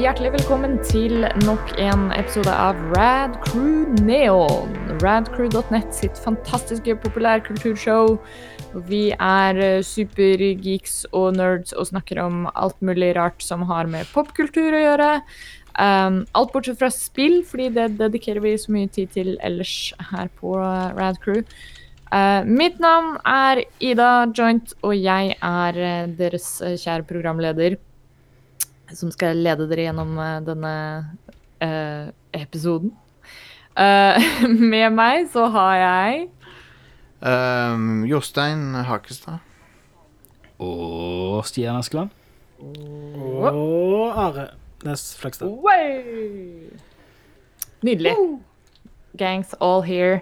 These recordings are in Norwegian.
hjertelig velkommen til nok en episode av Rad Crew Neon. Radcrew.net sitt fantastiske populærkulturshow. Vi er eh, supergeeks og nerds og snakker om alt mulig rart som har med popkultur å gjøre. Um, alt bortsett fra spill, fordi det dedikerer vi så mye tid til ellers her på Radcrew. Rad Crew. Uh, mitt navn er Ida Joint, og jeg er deres kjære programleder som skal lede dere gjennom uh, denne uh, episoden. Uh, med meg så har jeg Um, Jostein Hakestad. Og Stian Askeland. Og Are Næss Flekstad. Nydelig. Gangs all here.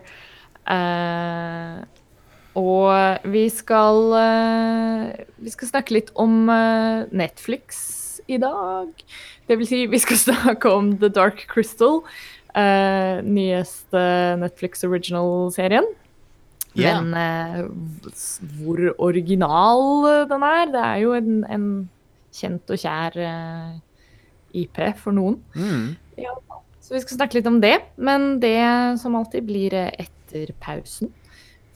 Uh, og vi skal eh, Vi skal snakke litt om eh, Netflix i dag. Det vil si, vi skal snakke om The Dark Crystal. Uh, nyeste Netflix original-serien. Yeah. Men uh, hvor original den er, det er jo en, en kjent og kjær uh, IP for noen. Mm. Så vi skal snakke litt om det, men det som alltid blir eh, etter pausen.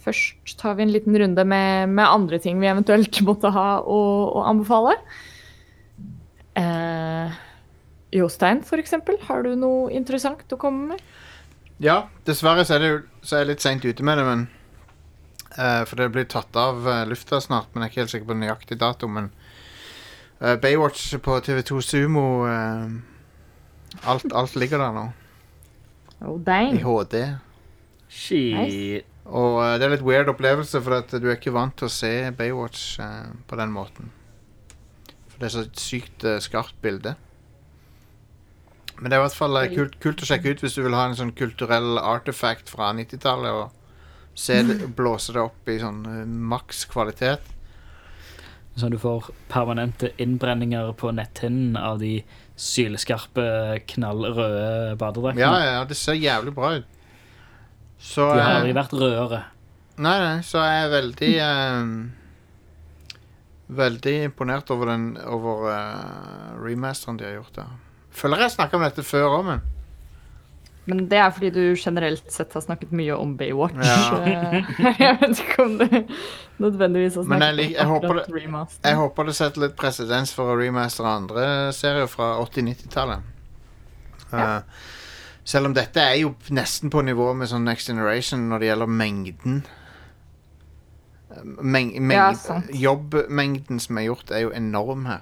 Først tar vi en liten runde med, med andre ting vi eventuelt måtte ha å, å anbefale. Eh, Jostein, eksempel. Har du noe interessant å komme med? Ja, dessverre så er, det, så er jeg litt seint ute med det, men eh, For det blir tatt av eh, lufta snart, men jeg er ikke helt sikker på nøyaktig dato. Men eh, Baywatch på TV2 Sumo eh, alt, alt ligger der nå. Oh, I dang. HD. Shit. Og eh, det er litt weird opplevelse, for at du er ikke vant til å se Baywatch på den måten. Det er så sykt uh, skarpt bilde. Men det er i hvert fall uh, kult, kult å sjekke ut hvis du vil ha en sånn kulturell artifact fra 90-tallet og se det, blåse det opp i sånn uh, maks kvalitet. Så du får permanente innbrenninger på netthinnen av de sylskarpe, knallrøde badedraktene. Ja, ja, det ser jævlig bra ut. Så De har aldri vært rødere. Nei, nei, så jeg er veldig eh, Veldig imponert over den Over uh, remasteren de har gjort der. Føler jeg snakka om dette før òg, men Men det er fordi du generelt sett har snakket mye om Baywatch. Ja. Jeg vet ikke om du nødvendigvis har Men snakket jeg jeg, om akkurat remaster. jeg håper det setter litt presedens for å remastere andre serier fra 80-90-tallet. Eh, selv om dette er jo nesten på nivå med sånn Next Generation når det gjelder mengden. Eh, Meng, meng, Ja, jobbmengden som er gjort, er jo enorm her.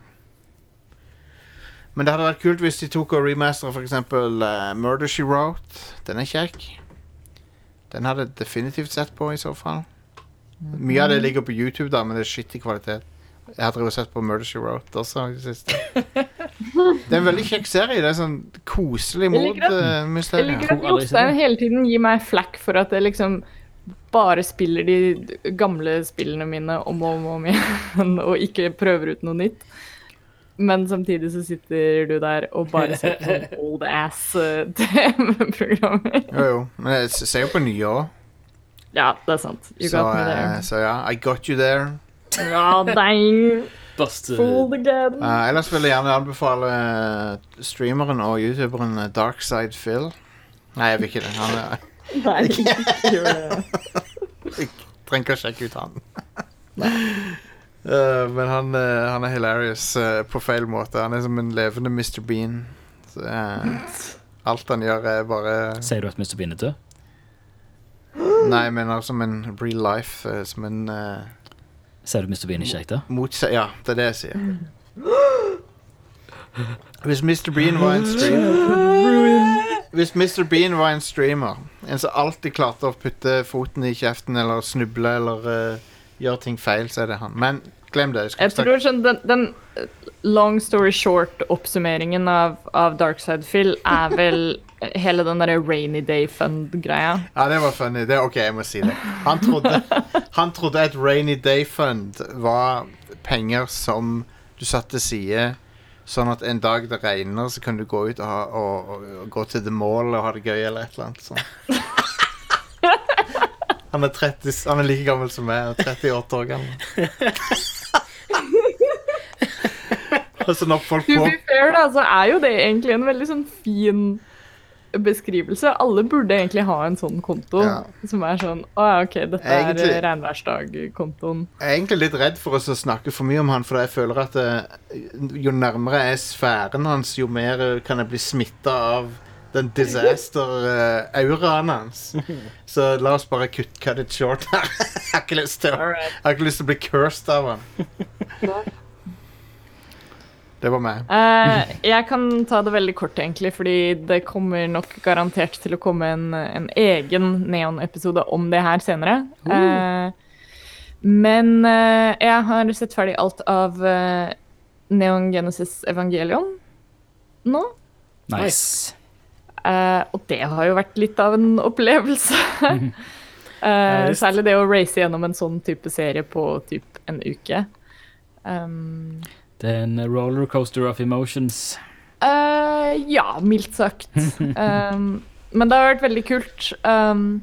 Men det hadde vært kult hvis de tok og remastera f.eks. Uh, Murder She Wrote. Den er kjekk. Den hadde jeg definitivt sett på, i så fall. Mye av det ligger på YouTube, da, men det er skittig kvalitet. Jeg har drevet sett på Murder She Wrote også i det siste. Det er en veldig kjekk serie. Det er sånn koselig at- Jeg liker at Jostein hele tiden gir meg flack for at det liksom bare spiller de gamle spillene mine om og om, og om igjen, og ikke prøver ut noe nytt. Men samtidig så sitter du der og bare ser på old ass eh. Jo, jo. Men jeg ser jo på nye òg. Ja, det er sant. You Så, got me eh, there. så ja, I got you there. Ja, dang. Fooled again. Uh, ellers vil jeg gjerne anbefale eh, streameren og youtuberen eh, Darkside Phil. Nei, jeg vil ikke det. Han er, Nei, ikke gjør det. trenger ikke å sjekke ut han. Uh, men han, uh, han er hilarious uh, på feil måte. Han er som en levende Mr. Bean. Så, eh, alt han gjør, er bare Sier du at Mr. Bean er død? Nei, jeg mener som en real life. som en uh, Sier du Mr. Bean ikke er ekte? Ja, det er det jeg sier. Hvis Mr. Bean var en streamer Hvis Mr. Bean var en streamer, en som alltid klarte å putte foten i kjeften eller snuble eller uh, gjøre ting feil, så er det han. Men glem det. Jeg Jeg tror sånn, den, den eh, long story short-oppsummeringen av, av Darkside Phil er vel hele den derre Rainy Day Fund-greia. Ja, det var funny. Det, ok, jeg må si det. Han trodde, han trodde at Rainy Day Fund var penger som du satte til side, sånn at en dag det regner, så kan du gå ut og, ha, og, og, og gå til The Mall og ha det gøy, eller et eller annet sånt. Han er, 30, han er like gammel som meg, og 38 år gammel. Altså når folk To be fair, da, så er jo det egentlig en veldig sånn fin beskrivelse. Alle burde egentlig ha en sånn konto Ja. som er sånn Å ja, OK, dette Egentlig- er regnværsdag-kontoen. Jeg er egentlig litt redd for å snakke for mye om han, for jeg føler at eh, jo nærmere jeg er sfæren hans, jo mer eh, kan jeg bli smitta av den disaster-auraen hans. Så la oss bare cut, cut it short her. jeg har ikke lyst til å Alright. Jeg har ikke lyst til å bli cursed av han. Det var meg. Eh, jeg kan ta det veldig kort, egentlig, fordi det kommer nok garantert til å komme en, en egen Neon-episode om det her senere. Eh, men eh, jeg har sett ferdig alt av eh, Neon Genesis Evangelion nå. Nice. Eh, og det har jo vært litt av en opplevelse. Eh, visst. særlig det å race gjennom en sånn type serie på typ en uke. Um, Det er en rollercoaster of emotions. Uh, ja, mildt sagt. Um, men det har vært veldig kult um,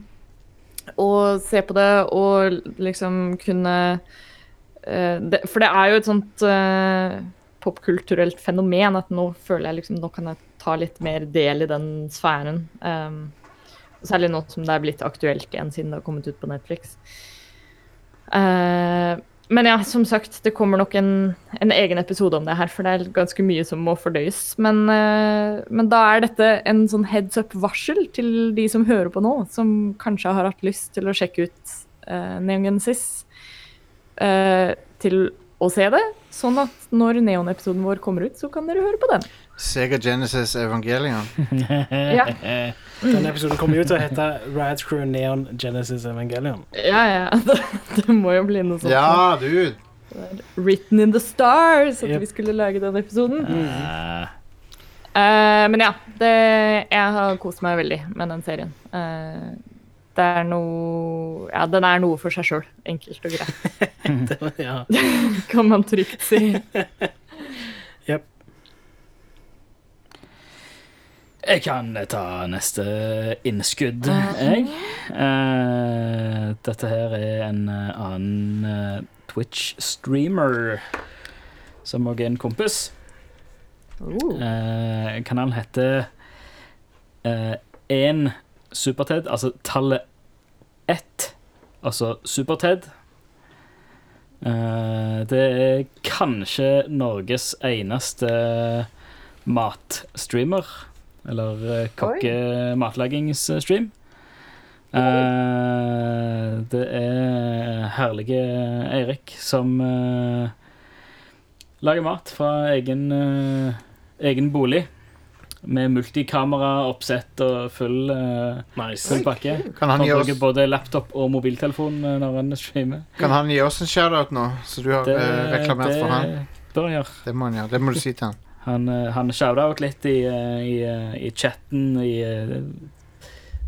å se på det og liksom kunne uh, det, For det er jo et sånt uh, popkulturelt fenomen at nå føler jeg liksom Nå kan jeg ta litt mer del i den sfæren. Um, særlig nå som det er blitt aktuelt igjen siden det har kommet ut på Netflix. Eh, men ja, som sagt, det kommer nok en, en egen episode om det her, for det er ganske mye som må fordøyes. Men, eh, men da er dette en sånn heads up-varsel til de som hører på nå, som kanskje har hatt lyst til å sjekke ut uh, Neon Genesis, eh, til å se det. Sånn at når Neon-episoden vår kommer ut, så kan dere høre på den. Sega Genesis Evangelion. Ja, Denne episoden kommer jo til å hete Rad Crew Neon Genesis Evangelion. ja. ja. Det, det må jo bli noe sånt. Ja, dude! Written in the stars at Yep. vi skulle lage den episoden. Eh, Uh, men ja, det, jeg har kost meg veldig med den serien. Uh, det er noe Ja, den er noe for seg sjøl. Enkelt og greit, Det var- ja. kan man trygt si. Yep. Jeg kan ta neste innskudd, jeg. Uh, dette her er en eh, annen eh, Twitch-streamer som også er en kompis. Uh, kanalen heter én Superted, altså tallet ett, altså Superted. Det er kanskje Norges eneste matstreamer. Eller uh, kokke-matlagingsstream. Uh, det er herlige Eirik som uh, lager mat fra egen, uh, egen bolig. Med multikameraoppsett og full, eh, Nice. full pakke. Kan han, Han bruker oss, både laptop og mobiltelefon eh, når han streamer. kan han gi oss en shoutout nå, så du har eh, reklamert for han? bør han gjøre. Det må han gjøre. Det må du si til han. Han, eh, han shout-out litt i, eh, i, eh, i chatten i,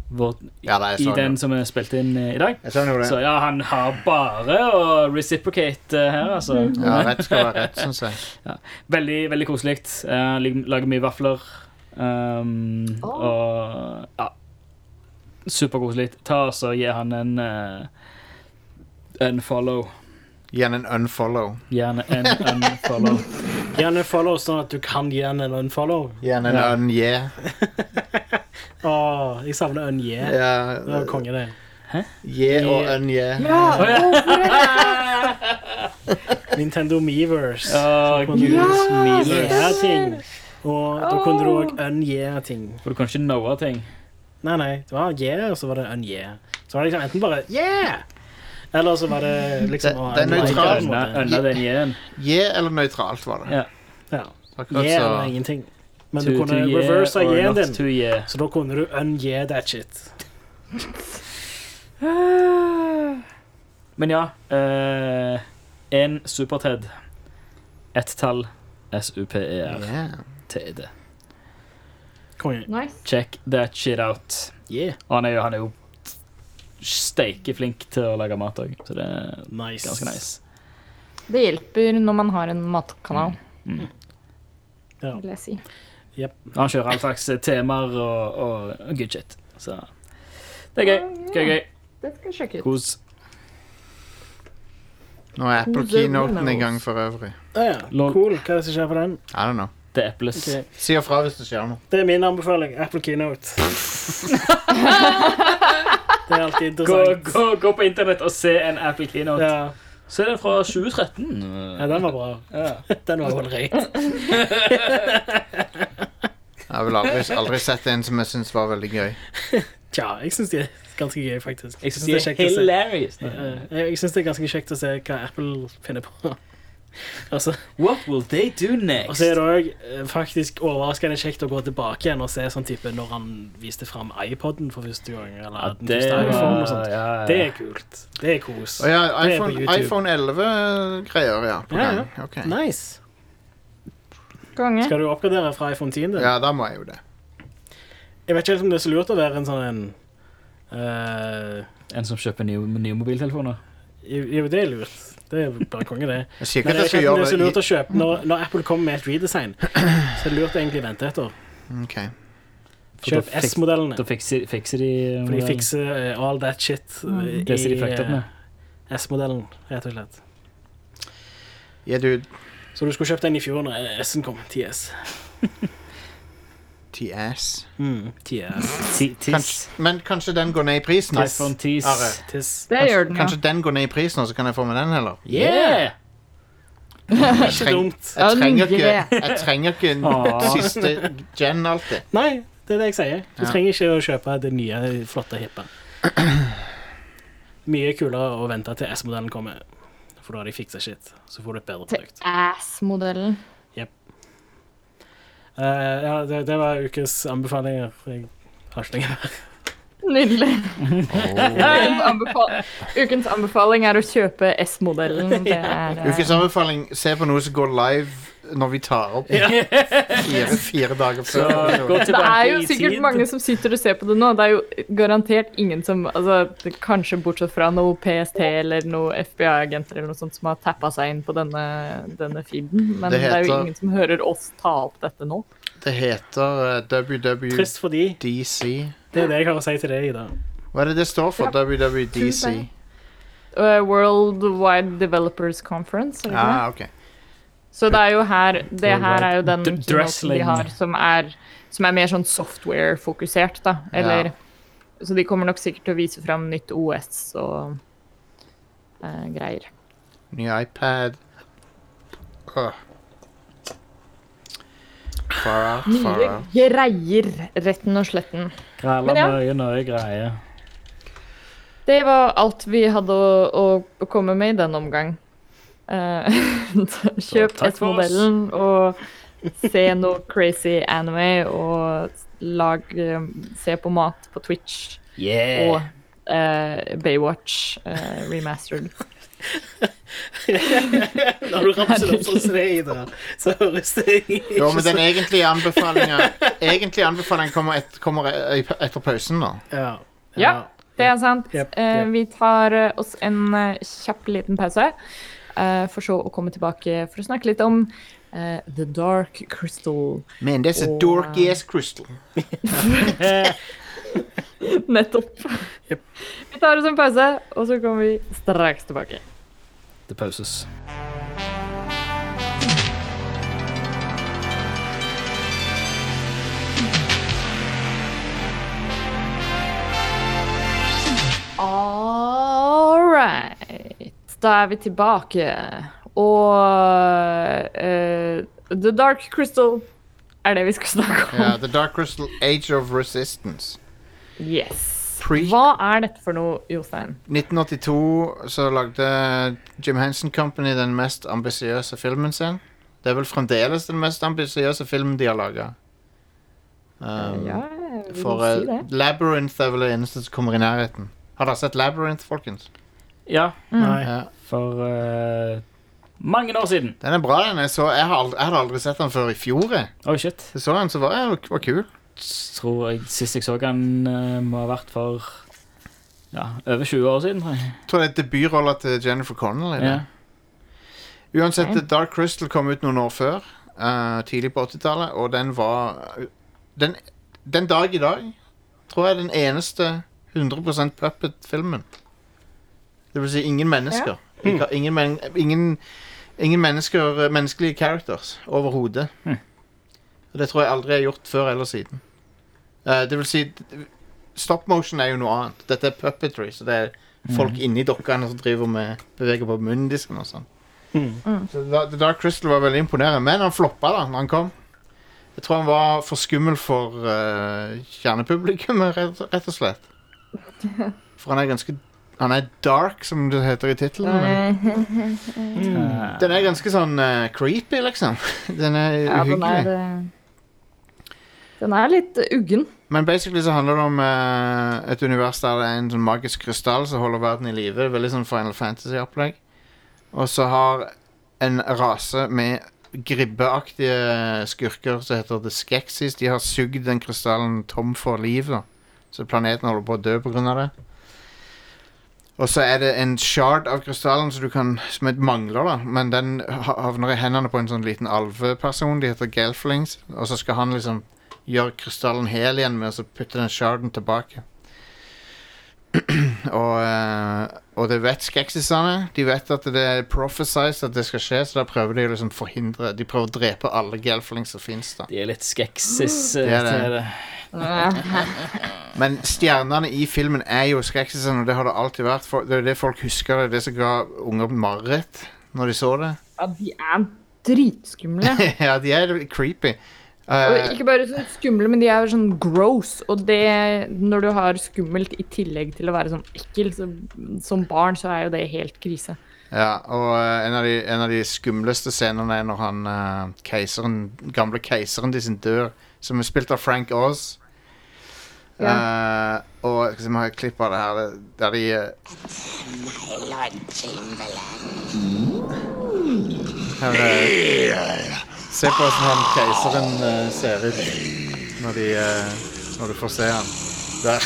vår, Ja, nei, i den som er spilt inn i dag. Så ja, han har bare å reciprocate her, altså. Ja, rett skal være rett, syns jeg. Veldig, veldig koselig. Uh, lager mye vafler. Um, oh. Og ja. Superkoselig. Ta oss og gi han en uh, unfollow. Gi han en unfollow. Gjerne en unfollow. Gi han en follow, sånn at du kan gi han en unfollow. Gi han en Ja. un-yeah. Åh, jeg savner un yeah. Ja, Det var konge, det. yeah og Yeah. un-yeah. Nintendo Meverse. Å, Så kunne gud. du Miiverse. yeah-ting. Og da kunne du òg un-yeah-ting. For du kan ikke knowe ting. Nei, nei. Det var yeah, og så var det un-yeah. Så var det liksom enten bare yeah! Eller så var det liksom Det- det er nøytralt. ønne den eller nøytralt, var det. Ja. Ja. Akkurat Yeah eller ingenting. Men To- du kunne to yeah reverse or not din. yeah. Så da kunne du un-yeah that shit. Men ja. eh, en Super-Ted. Ett tall. S-U-P-E-R-T-E-D. Konge. Nice. Check that shit out. Yeah. Og han er jo, han er jo steikeflink til å lage mat òg, så det er Nice. ganske nice. Det hjelper når man har en matkanal, Mm. Ja. vil jeg si. Han kjører all slags temaer og, og, og good shit. Så det er gøy. Gøy, gøy. Det skal jeg sjekke ut. Kos. Nå er Apple keynoten i gang for øvrig. Ah, ja. Cool. Hva er det som skjer på den? I don't know. Det er Apples. Okay. Si ifra hvis det skjer noe. Det er min anbefaling. Apple Keynote. det er alltid interessant. gå, gå på internett og se en Apple Keynote. Ja. Se den fra 2013. ja, den var bra. Ja. Den var ålreit. Jeg har vel aldri, aldri sett en som jeg syns var veldig gøy. Tja, jeg syns de er ganske gøy, faktisk. Jeg synes det de er kjekt å se. Jeg syns det er ganske kjekt å se hva Apple finner på. altså, What will they do next? og så er det òg faktisk overraskende kjekt å gå tilbake igjen og se sånn type når han viste fram iPoden for første gang. Eller ja, den det, første iPhone og sånt. ja, ja. Det er kult. Det er kos. Å ja, Det er på iPhone, iPhone 11-greier, ja. På Ja, gang. Okay. Nice. Gange. Skal du oppgradere fra iPhone 10? din? Ja, da må jeg jo det. Jeg vet ikke helt om det er så lurt å være en sånn en uh, En som kjøper nye, nye mobiltelefoner. Jo, det er lurt. Det er bare konge, det. Men det ikke det er så lurt å kjøpe Når, når Apple kommer med et redesign, så er det lurt å egentlig vente et år. det. Kjøp S-modellene. Da fikser, fikser de For de fikser uh, all that shit mm. Det de i med. eh, S-modellen, rett og slett. Yeah, dude. Så du skulle kjøpt den i fjor når S-en kom. 10S. TS. Mm, 10S. Kanskje, men kanskje den går ned i prisen? iPhone 10. Det gjør den, ja. Kanskje den går ned i prisen, og så kan jeg få med den heller? Yeah! Jeg, treng, jeg, trenger, ikke, jeg trenger ikke siste gen alltid. Nei, det er det jeg sier. Du trenger ikke å kjøpe det nye, flotte, hippe. Mye kulere å vente til S-modellen kommer, for da har de fiksa shit. Så får du et bedre produkt. Til produkt. Eh, ja, det, det var ukes anbefalinger. Jeg har ikke lenger. Nydelig. Ukens, anbefal Ukens anbefaling er å kjøpe S-modellen. Det er eh, Ukens anbefaling se på noe som går live når vi tar opp fire, fire dager før. Så, Det er jo sikkert mange som sitter og ser på det nå. Det er jo garantert ingen som altså, Kanskje bortsett fra noe PST eller noe FBI-agenter eller noe sånt som har tappa seg inn på denne, denne feeden. Men Det det, er jo ingen som hører oss ta opp dette nå. Det heter uh, WWDC. Trist fordi det er det jeg har å si til deg i dag. Hva er det det står for? Ja. WWDC? Uh, World Wide Developers Conference. Er det? Ah, ok. Så det er jo her Det her er jo den keynoten de har som er, som er mer sånn software-fokusert, da. Eller Så de kommer nok sikkert til å vise fram nytt OS og eh, greier. Ny iPad. Åh. Far out, far Nye out. greier, retten og sletten. Gralla ja. mye nøye greier. Det var alt vi hadde å, å komme med i den omgang. Eh, kjøp. S-modellen og se noe crazy anime og lag eh, Se på mat på Twitch Yeah! og uh, Baywatch uh, remastered. Når du ramser opp sånn som det er i det, så høres det ikke Jo, men den egentlige anbefalinga Egentlige anbefalingen kommer, et, kommer e- etter pausen, da. Ja. Ja, det er sant. Yep, yep. vi tar oss en kjapp liten pause, for så å komme tilbake for å snakke litt om Uh, The Dark Crystal. Men det er så Og- dorky ass crystal. Nettopp. Yep. Vi tar oss en pause, og så kommer vi straks tilbake. Det pauses. Da er vi tilbake. Og uh, The Dark Crystal er det vi skal snakke om. Ja, The Dark Crystal Age of Resistance. Yes. Pre- Hva er dette for noe, Jostein? 1982 så lagde Jim Henson Company den mest ambisiøse filmen sin. Det er vel fremdeles den mest ambisiøse filmen de har laga. Um, ja, jeg vil for si det. Labyrinth er vel det eneste som kommer i nærheten. Har dere sett Labyrinth, folkens? Ja, Nei. Ja. for eh, mange år siden. Den er bra, den. Jeg, så, jeg, har aldri, jeg hadde aldri sett den før i fjor. jeg. Oi, shit. Jeg så den, så var jeg var kul. Tror jeg Sist jeg så den, eh, må ha vært for ja, over 20 år siden, tror jeg. Jeg tror det er debutrolla til Jennifer Connell. Ja. Uansett, Okay. Dark Crystal kom ut noen år før. eh, tidlig på 80-tallet, og den var den, den dag i dag tror jeg er den eneste 100% puppet-filmen. Det vil si ingen mennesker. Ikke, ingen, men, ingen, ingen mennesker, menneskelige characters overhodet. Mm. Og det tror jeg aldri er gjort før eller siden. Uh, det vil si Stop motion er jo noe annet. Dette er puppetry, så det er folk inni dokkene som driver med beveger på munndisken og sånn. Mm. Så Dark Crystal var veldig imponerende, men han floppa da når han kom. Jeg tror han var for skummel for uh, kjernepublikummet, rett og slett. For han er ganske Han er dark, som det heter i tittelen. men Eh, Den er ganske sånn uh, creepy, liksom. Den er Ja, den uhyggelig. er eh, Den er litt uggen. Men basically så handler det om uh, et univers der det er en sånn magisk krystall som holder verden i live. Veldig sånn Final Fantasy-opplegg. Og så har en rase med gribbeaktige skurker som heter The Skeksis, de har sugd den krystallen tom for liv. da Så planeten holder på å dø av det. Og så er det en shard av krystallen som du kan Som mangler, da. Men den havner i hendene på en sånn liten alveperson. De heter Gelflings. Og så skal han liksom gjøre krystallen hel igjen med å putte den sharden tilbake. og, eh, og det vet skeksisene. De vet at det er prophesized at det skal skje, så da prøver de å liksom forhindre De prøver å drepe alle gelflings som fins, de er litt skeksis eh, Det er det. til det. Men stjernene i filmen er jo skrekkisene, og det har det alltid vært. For, det er det folk husker, det er det som ga unger mareritt når de så det. Ja, de er dritskumle. ja, de er creepy. Og Eh, ikke bare sånn skumle, men de er sånn gross. Og det, når du har skummelt i tillegg til å være sånn ekkel, så, som barn, så er jo det helt krise. ja, og uh, en, av de, en av de skumleste scenene er når han uh, keiseren, gamle keiseren de sin dør, som er spilt av Frank Oz. Uh, og skal vi ha et klipp av det her, det- der de uh, her, uh, Se på hvordan han keiseren uh, ser ut når, de, når du får se han. Der.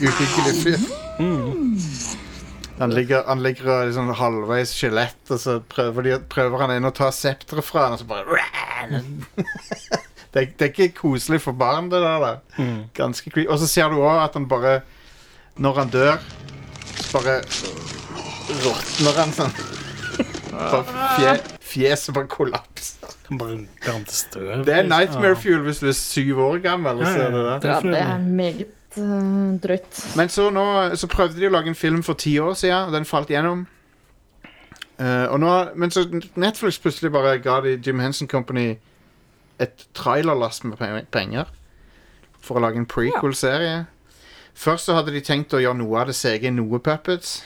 Uhyggelig fyr. Han ligger, han ligger og er liksom halvveis skjelett, og så prøver, de, prøver han inn å ta septeret fra han, og så bare det, er- det er ikke koselig for barn, det der. da. Ganske creepy. Og så ser du òg at han bare Når han dør, så bare råtner han sånn. Bare fje, fjeset bare kollapser. Bare. Det er nightmare fuel hvis du er syv år gammel. og ser det der. Ja, det er meget drøyt. Men så nå Så prøvde de å lage en film for ti år siden, og den falt gjennom. Eh, og nå, men så Netflix plutselig bare ga de Jim Henson Company et trailerlast med pe- penger for å lage en prequel-serie. Først så hadde de tenkt å gjøre noe av det CG, noe puppets.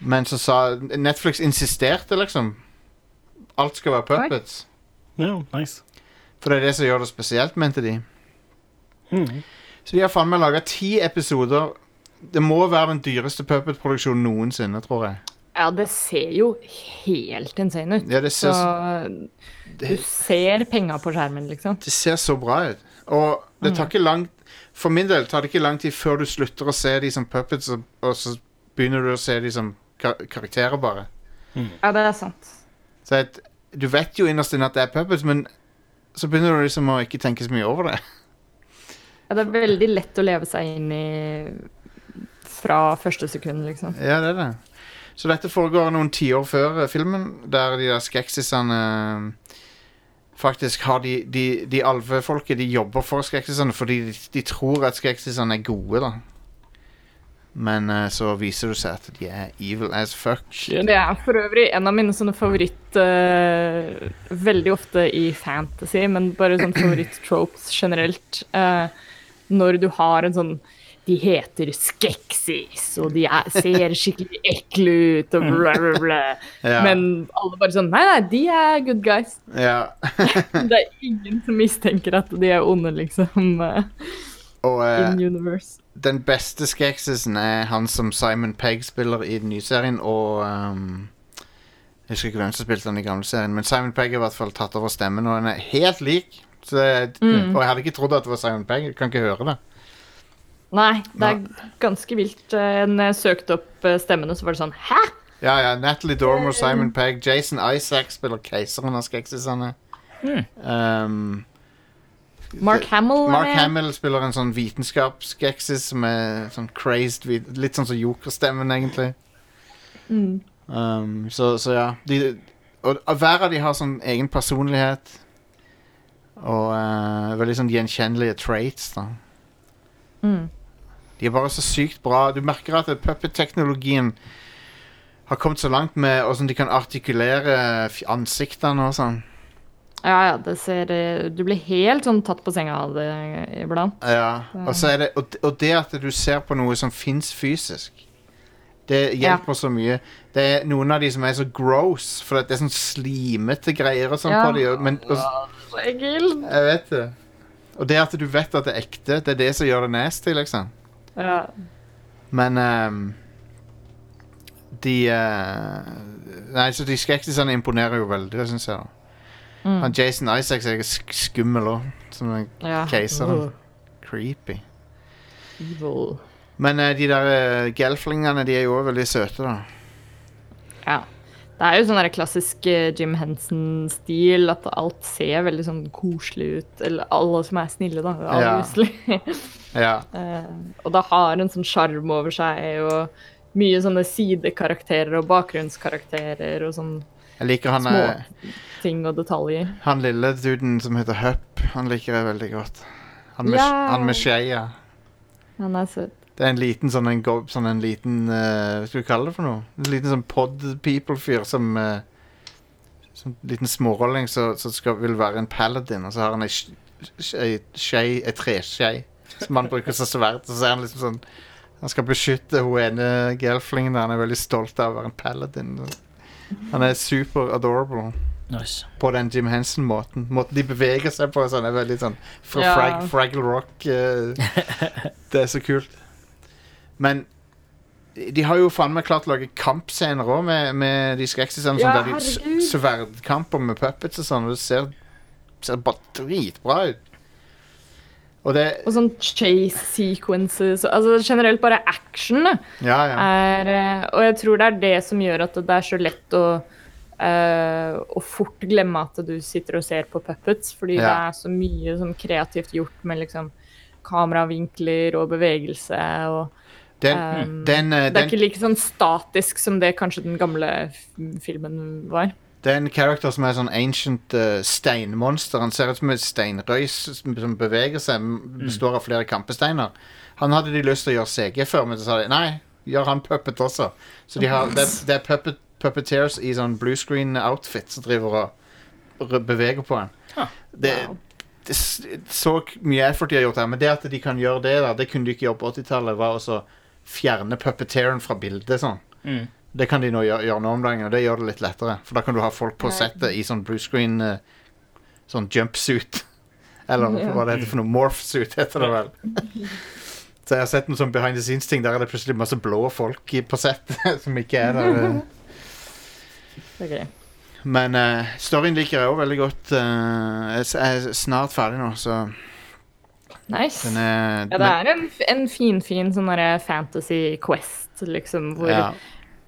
Men så sa Netflix insisterte, liksom. Alt skal være puppets. Ja, nice. For det er det som gjør det spesielt, mente de. Mm. Så de har faen meg laga ti episoder. Det må være den dyreste puppet-produksjonen noensinne, tror jeg. Ja, det ser jo helt insane ut. Ja, det ser, Så du ser penga på skjermen, liksom. det ser så bra ut. Og det tar ikke lang For min del tar det ikke lang tid før du slutter å se de som puppets, og, og så begynner du å se de som kar karakterer, bare. Ja, det er sant. Så et, du vet jo innerst inne at det er puppets, men så begynner du liksom å ikke tenke så mye over det. Ja, det er veldig lett å leve seg inn i fra første sekund, liksom. Ja, det er det. Så dette foregår noen tiår før eh, filmen, der de der skeksisene eh, faktisk har de, de, de alvefolket de jobber for skeksisene fordi de, de tror at skeksisene er gode, da. Men uh, så viser det seg at de er evil as fuck. Det er for øvrig en av mine sånne favoritt uh, Veldig ofte i fantasy, men bare sånn favoritt-tropes generelt. eh, når du har en sånn De heter Skeksis, og de er, ser skikkelig ekle ut, og bla, bla, bla. Ja. Men alle bare sånn Nei, nei, de er good guys. Ja. Det er ingen som mistenker at de er onde, liksom. eh, Og uh, in universe. den beste skeksisen er han som Simon Pegg spiller i den nye serien, og um, Jeg husker ikke hvem som spilte den i gamle serien, men Simon Pegg har i hvert fall tatt over stemmen, og han er helt lik. Så, mm. Og jeg hadde ikke trodd at det var Simon Pegg. Jeg kan ikke høre det. Nei, det er ganske vilt. Eh, Når jeg søkte opp eh, stemmene, så var det sånn Hæ?! Ja, ja, Natalie Dormer, Simon Pegg, Jason Isaac spiller keiseren av skeksisene. Um, Mark Hamill er Mark med. Hamill spiller en sånn vitenskapsskeksis som er sånn crazed Litt sånn som Joker-stemmen, egentlig. Mm. Um, så, så ja. De, og, og hver av de har sånn egen personlighet. Og uh, veldig sånn gjenkjennelige traits, da. Mm. De er bare så sykt bra. Du merker at puppet-teknologien har kommet så langt med hvordan de kan artikulere ansiktene og sånn. Ja, ja, det ser eh, Du blir helt sånn tatt på senga av det iblant. Ja, og, så er det, og, det at du ser på noe som fins fysisk, det hjelper så mye. Det er noen av de som er så gross, for det er sånn slimete greier og sånn Ja. på de. Men, og, Så jeg vet det. Og det at du vet at det er ekte, det er det som gjør det nasty, liksom. Ja. Men um, De uh, Nei, så de skrekkisene imponerer jo veldig, det syns jeg. da. Mm. Han Jason Isaacs er sk skummel òg, som en ja. Oh, Creepy. evil. Men uh, de der uh, gelflingene, de er jo òg veldig søte, da. Ja. Det er jo sånn klassisk eh, Jim Henson-stil, at alt ser veldig sånn koselig ut. Eller alle som er snille, da. Ja. Obviously. Ja. Uh, og det har en sånn sjarm over seg, og mye sånne sidekarakterer og bakgrunnskarakterer og sånn Jeg liker han, små eh, ting og detaljer. han lille duden som heter Hupp. Han liker jeg veldig godt. Han med, Ja. han med skeia. Han er søt. Det er en liten sånn en, go- sånn en liten eh, Hva skal vi kalle det for noe? En liten sånn pod people-fyr som uh, Sånn liten smårolling som skal, vil være en paladin, og så har han ei sk- sk- ei skje, ei treskje som han bruker som sverd. Og så er han liksom sånn Han skal beskytte hun ene gelflingen der. Han er veldig stolt av å være en paladin. Han er super adorable Nice. på den Jim Henson-måten. Måten de beveger seg på sånn er veldig sånn fra Ja. frag, Fraggle Rock. eh, det er så kult. Men de har jo faen meg klart å lage kampscener òg med, med de skrekkscenene. Ja, sånn, der de sverdkamper med puppets og sånn. Og det ser, ser bare dritbra ut. Og det Og sånn chase sequences. Altså generelt bare action da, Ja, ja. er eh, Og jeg tror det er det som gjør at det er så lett å Uh, og fort glemme at du sitter og ser på puppets, fordi det er så mye sånn kreativt gjort med liksom kameravinkler og bevegelse og Den, um, den, eh, Det er den, ikke like sånn statisk som det kanskje den gamle filmen var. det er en character som er sånn ancient uh, steinmonster. Han ser ut som et steinrøys som, som beveger seg. Består av flere kampesteiner. Han hadde de lyst til å gjøre CG før, men så sa de nei, gjør han puppet også. Så de har, det, det er puppet, puppeteers i sånn blue screen outfit som driver og, beveger på han. Ah, Det, det, s- så mye effort de har gjort her, men det at de kan gjøre det, da, det kunne de ikke gjøre på 80-tallet, var også fjerne puppeteeren fra bildet sånn. Mm. Det kan de nå gjøre, gjøre nå om dagen, og det gjør det litt lettere. For da kan du ha folk på settet i sånn blue screen eh, Sånn jumpsuit. Eller Ja. hva det heter for noe. Morphsuit heter det vel. Så jeg har sett noen sånn behind the scenes-ting. Der er det plutselig masse blå folk på settet som ikke er der. eh. Det er greit. Men uh, storyen liker jeg òg veldig godt. Uh, jeg er snart ferdig nå, så Nice. den er Ja, det er en, en finfin sånn derre fantasy quest, liksom, hvor ja.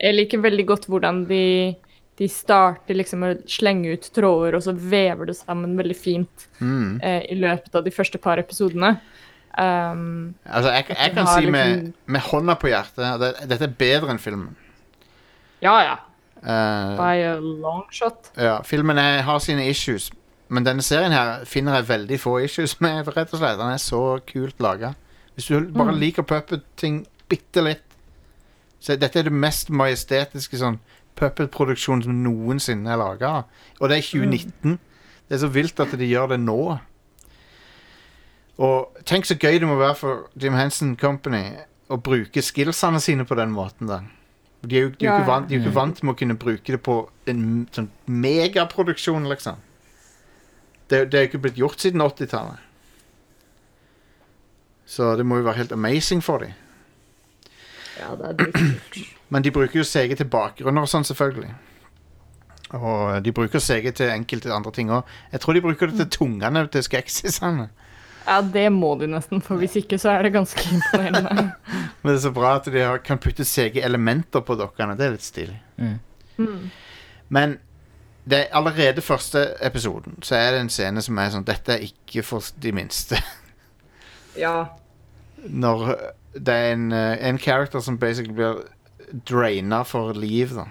Jeg liker veldig godt hvordan de, de starter liksom å slenge ut tråder, og så vever det sammen veldig fint mm. eh, i løpet av de første par episodene. Um, Altså, jeg, jeg kan si med, liksom- med hånda på hjertet at det, dette er bedre enn filmen. ja, ja. Uh, By a long shot. Ja, filmen er, har sine issues, men denne serien her finner jeg veldig få issues med, rett og slett. Den er så kult laga. Hvis du bare Mm. liker puppet-ting bitte litt Så dette er det mest majestetiske sånn puppet-produksjonen som noensinne er laga. Og det er 2019. Det er så vilt at de gjør det nå. Og tenk så gøy det må være for Jim Henson Company å bruke skillsene sine på den måten da De er jo, de er jo ikke, vant, de er jo ikke vant med å kunne bruke det på en sånn megaproduksjon, liksom. Det, det er jo ikke blitt gjort siden 80-tallet. Så det må jo være helt amazing for dem. Ja, det er dritkult. Men de bruker jo CG til bakgrunner og sånn, selvfølgelig. Og de bruker CG til enkelte andre ting òg. Jeg tror de bruker det til tungene til skeksisene. Ja, det må du nesten, for hvis ikke så er det ganske imponerende. Men det er så bra at de kan putte CG-elementer på dokkene. Det er litt stilig. Mm. Mm. Men det er allerede første episoden Så er det en scene som er sånn Dette er ikke for de minste. Ja. Når det er en, eh, en character som basically blir draina for liv, da.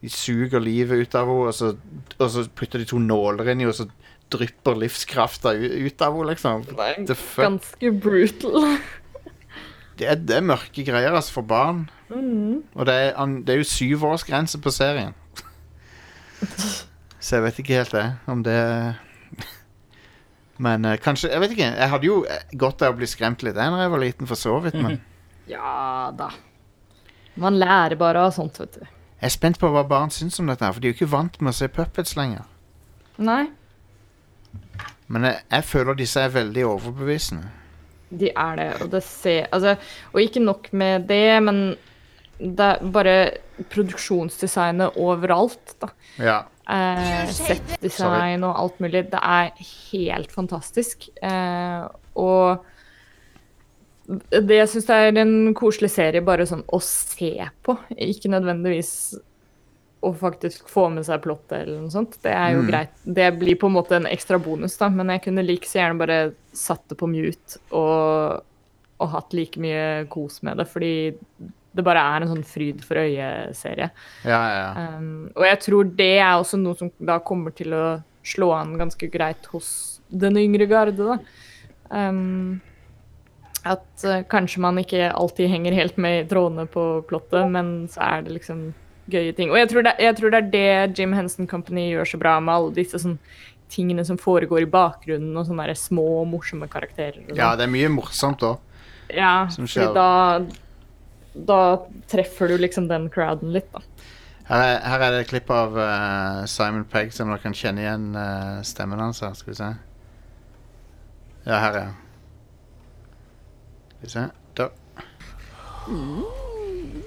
De suger livet ut av henne, og så, og så putter de to nåler inn i henne, og så drypper livskrafta ut av henne, liksom. Det er ganske brutal. Det er, det er mørke greier, altså, for barn. Og det er, det er jo syvårsgrense på serien. Så jeg vet ikke helt det, om det Men eh, kanskje Jeg vet ikke. Jeg hadde jo eh, godt av å bli skremt litt da jeg var liten, for så vidt, men Ja da. Man lærer bare av sånt, vet du. jeg er spent på hva barn syns om dette, her, for de er jo ikke vant med å se puppets lenger. Nei, Men jeg, jeg føler disse er veldig overbevisende. de er det, og det ser Altså, og ikke nok med det, men det er bare produksjonsdesignet overalt, da. Ja. Eh, Settdesign og alt mulig. Det er helt fantastisk. Eh, og det jeg syns er en koselig serie bare sånn å se på, ikke nødvendigvis å faktisk få med seg plottet eller noe sånt. Det er jo Mm. greit. Det blir på en måte en ekstra bonus, da, men jeg kunne like så gjerne bare satt det på mute og, og hatt like mye kos med det, fordi det bare er en sånn fryd for øyet-serie. Ja, ja, ja. Um, og jeg tror det er også noe som da kommer til å slå an ganske greit hos den yngre garde, da. Um, at uh, kanskje man ikke alltid henger helt med i trådene på plottet, men så er det liksom gøye ting. Og jeg tror det, jeg tror det er det Jim Henson Company gjør så bra med alle disse sånn tingene som foregår i bakgrunnen, og sånne små, morsomme karakterer. Ja, sånn. det er mye morsomt òg. ja som skjer. da, da treffer du liksom den crowden litt, da. Her, er- her er det et klipp av uh, Simon Pegg, som dere kan kjenne igjen uh, stemmen hans her. Skal vi se. Ja, her er han. Skal vi se. Da.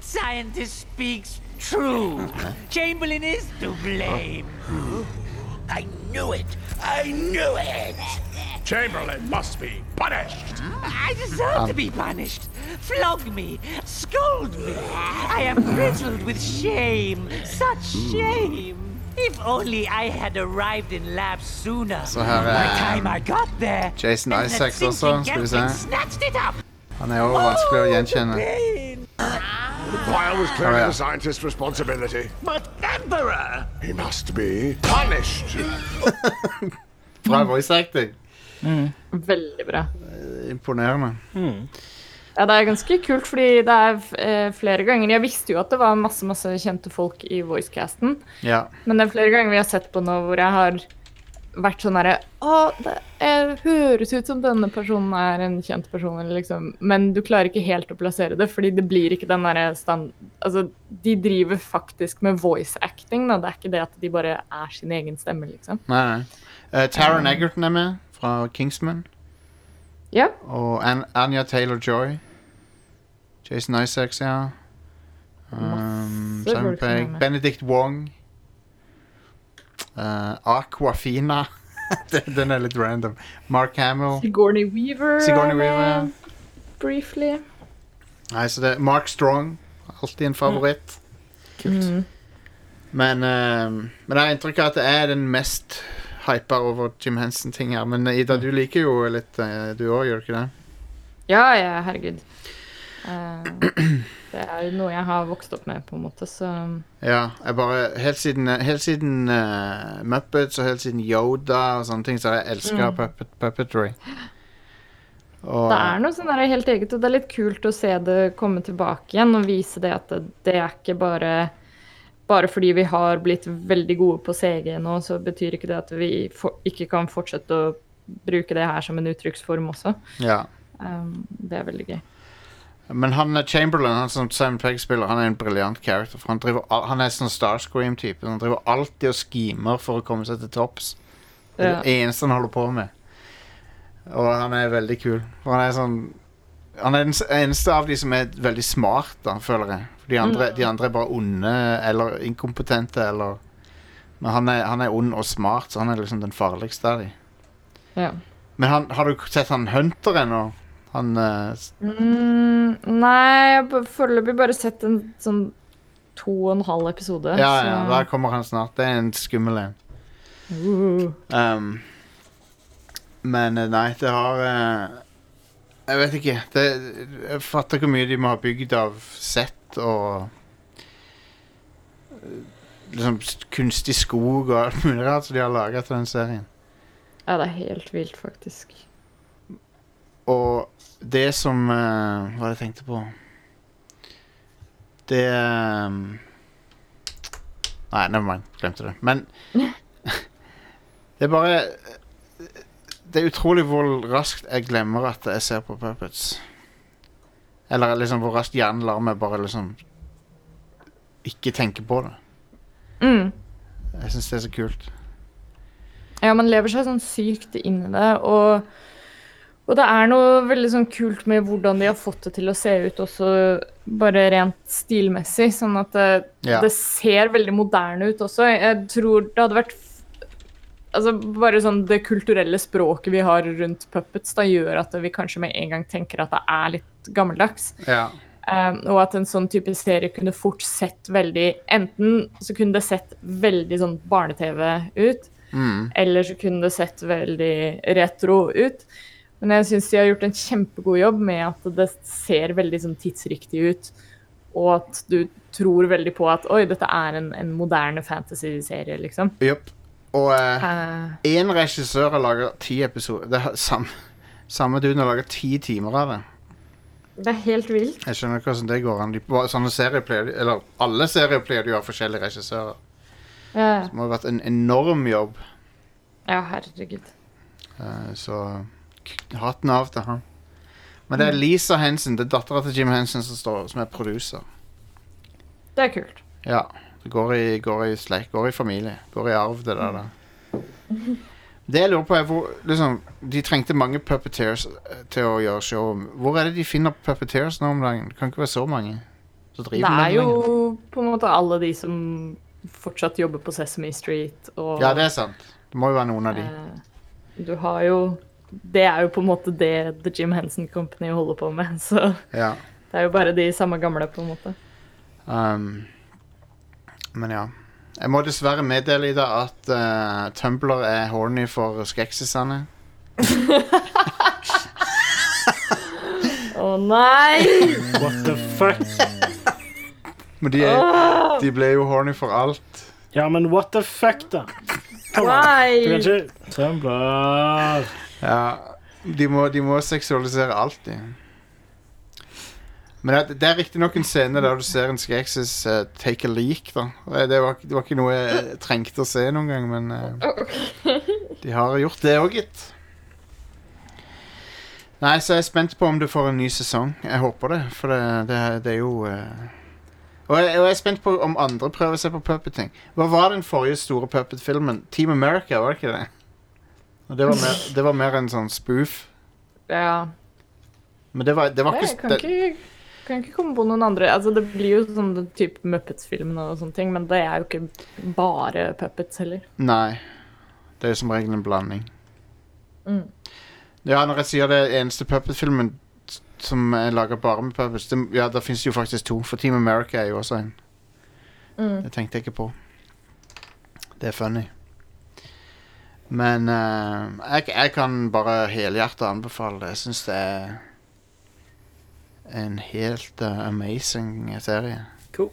Scientist speaks true. Chamberlain is to blame. I knew it! I knew it! Chamberlain must be punished. I deserve to be punished. Flog me, scold me. I am riddled with shame. Such shame. If only I had arrived in lab sooner. Så her By the er time I got there, Jason and the Isaacs thinking også, vi se. Snatched it up. Han er jo vanskelig å gjenkjenne. The file was clearly Oh, yeah. the scientist's responsibility. But Emperor! He must be punished. Bra voice acting. Veldig bra. Imponerende. Ja, det er ganske kult, fordi det er eh, flere ganger Jeg visste jo at det var masse masse kjente folk i voicecasten, Ja. men det er flere ganger vi har sett på nå hvor jeg har vært sånn herre Å, det er, høres ut som denne personen er en kjent person, eller liksom Men du klarer ikke helt å plassere det, fordi det blir ikke den derre stand... Altså, de driver faktisk med voice acting, da. Det er ikke det at de bare er sin egen stemme, liksom. Nei, nei. Uh, Taron Egerton er med, fra Kingsman. Ja. Og An Anja Taylor-Joy. Jason Isaacs, ja. Um, Simon Pegg. Benedict Wong. Uh, Aquafina. Den- er litt random. Mark Hamill. Sigourney Weaver Sigourney er Weaver, briefly. Nei, så det er Mark Strong. Alltid en favoritt. Men, uh, men jeg har inntrykk av at det er den mest hypa over Jim Henson-ting her. Men eh, Ida, du liker jo litt, eh, du òg, gjør du ikke det? Ja, ja, herregud. Uh, det er jo noe jeg har vokst opp med, på en måte, så Ja, jeg bare Helt siden, helt siden uh, Muppets og helt siden Yoda og sånne ting, så har jeg elska puppet, puppetry. Og, Det er noe sånn der helt eget, og det er litt kult å se det komme tilbake igjen og vise det at det, det er ikke bare bare fordi vi har blitt veldig gode på CG nå, så betyr ikke det at vi for, ikke kan fortsette å bruke det her som en uttrykksform også. ja. Um, det er veldig gøy. Men han er Chamberlain, han som Simon Pegg spiller, han er en briljant character. For han, driver, han er sånn Starscream-type. Han driver alltid og schemer for å komme seg til topps. Det er det eneste han holder på med. Og han er veldig kul. For han er sånn Han er den eneste av de som er veldig smart, da, føler jeg. For de andre, de andre er bare onde eller inkompetente eller Men han er, han er ond og smart, så han er liksom den farligste av de. Ja. Men han, har du sett han Hunter ennå? Han eh, Mm, nei, jeg har foreløpig bare sett en sånn to og en halv episode. Ja, ja, så- der kommer han snart. Det er en skummel en. Uh. Um, men eh, nei, det har eh, Jeg vet ikke. Det, jeg fatter ikke hvor mye de må ha bygd av sett og eh, Liksom kunstig skog og alt mulig rart som de har laga til den serien. Ja, det er helt vilt, faktisk. Og det som uh, Hva var det jeg tenkte på? Det um, Nei, never mind. Glemte det. Men det er bare Det er utrolig hvor raskt jeg glemmer at jeg ser på puppets. Eller liksom hvor raskt hjernen lar meg bare liksom ikke tenke på det. Mm. Jeg syns det er så kult. Ja, man lever seg sånn sykt inn i det, og, og det er noe veldig sånn kult med hvordan de har fått det til å se ut også bare rent stilmessig, sånn at det, Ja. det ser veldig moderne ut også. Jeg tror det hadde vært Altså, bare sånn det kulturelle språket vi har rundt puppets, da gjør at vi kanskje med en gang tenker at det er litt gammeldags. Ja. Um, og at en sånn type serie kunne fort sett veldig Enten så kunne det sett veldig sånn barne-TV ut, Mm. eller så kunne det sett veldig retro ut. Men jeg syns de har gjort en kjempegod jobb med at det ser veldig sånn tidsriktig ut. Og at du tror veldig på at oi, dette er en, en moderne fantasy-serie, liksom. Jupp. Og én Eh, én regissør har laga ti episoder. Det er samme, samme duden har laga ti timer av det. det er helt vilt. Jeg skjønner ikke hvordan det går an. De, sånne serier pleier Eller alle serier pleier å ha forskjellige regissører. Ja, Det må ha vært en enorm jobb. ja herregud. eh, så hatten av til han. Men det er Lisa Henson, det er dattera til Jim Henson, som, står, som er produser. Det er kult. Ja. Det går i, går i slekt, går i familie. Går i arv, det der. da. Det jeg lurer på, er hvor liksom, De trengte mange puppeteers eh, til å gjøre show. Hvor er det de finner puppeteers nå om dagen? Det kan ikke være så mange. Så Det er jo lenger. på en måte alle de som fortsatt jobber på Sesame Street og Ja, det er sant. Det må jo være noen av de. Eh, Du har jo Det er jo på en måte det The Jim Henson Company holder på med, så Ja. det er jo bare de samme gamle, på en måte. Um, men ja. Jeg må dessverre meddele i dag at uh, Tumblr er horny for skeksisene. Å nei! What the fuck? Men de, er, de ble jo horny for alt. Ja, men what the fuck, da? Kom. Du kan Nei! ikke Tumblr. Ja, de må, de må seksualisere alt, de. Men det, det er riktignok en scene der du ser en skeksis uh, take a leak, da. Det var, det var ikke noe jeg trengte å se noen gang, men eh, de har gjort det òg, gitt. Nei, så jeg er spent på om du får en ny sesong. Jeg håper det, for det, det, det er jo uh... og, jeg, og jeg er spent på om andre prøver seg på puppeting. Hva var den forrige store puppet-filmen? Team America, var det ikke det? Og det var mer, det var mer en sånn spoof. Ja. Men det var, det var ikke, ikke, kan ikke komme på noen andre Altså, det blir jo sånn type Muppets-filmen og sånne ting, men det er jo ikke bare puppets heller. Nei. Det er jo som regel en blanding. Mm. Ja, når jeg sier det eneste puppet-filmen som er laga bare med puppets det, Ja, der fins jo faktisk to, for Team America er jo også en. Mm. Det tenkte jeg ikke på. Det er funny. Men uh, jeg, jeg kan bare helhjertet anbefale det. Jeg syns det er en helt uh, amazing serie. Cool.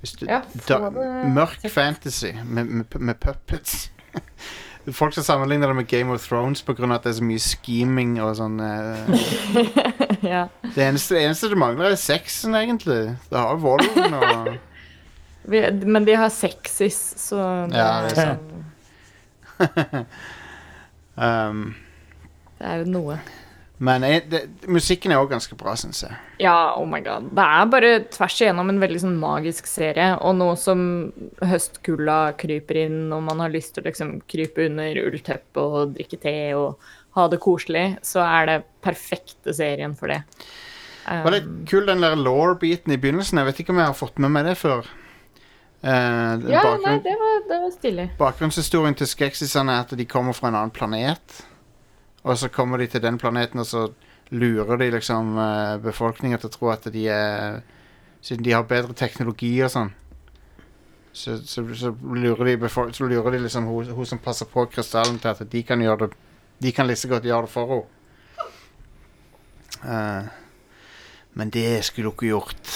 Hvis du, Ja, da, det mørk fantasy med, med, med puppets. Folk som sammenligner det med Game of Thrones pga. at det er så mye scheming og sånn. eh. ja. Det eneste, det eneste du mangler, er sexen, egentlig. Det har volden og Vi, men de har sexis, så det, Ja, det er er, sant. um, det er jo noe. Men jeg, det, musikken er òg ganske bra, syns jeg. Ja, oh my god. Det er bare tvers igjennom en veldig sånn magisk serie. Og nå som høstkulda kryper inn, og man har lyst til å liksom krype under ullteppet og drikke te og ha det koselig, så er det perfekte serien for det. Um, Var det kul den der law-biten i begynnelsen? Jeg vet ikke om jeg har fått med meg det før. Uh, ja, nei, det var, det var stilig. Bakgrunnshistorien til skeksisene er at de kommer fra en annen planet. Og så kommer de til den planeten, og så lurer de liksom uh, befolkninga til å tro at de er Siden de har bedre teknologi og sånn. Så, så, så lurer de befolk- Så lurer de liksom hun, hun som passer på krystallen til at de kan gjøre det De kan like så godt gjøre det for henne. Uh, men det skulle hun ikke gjort.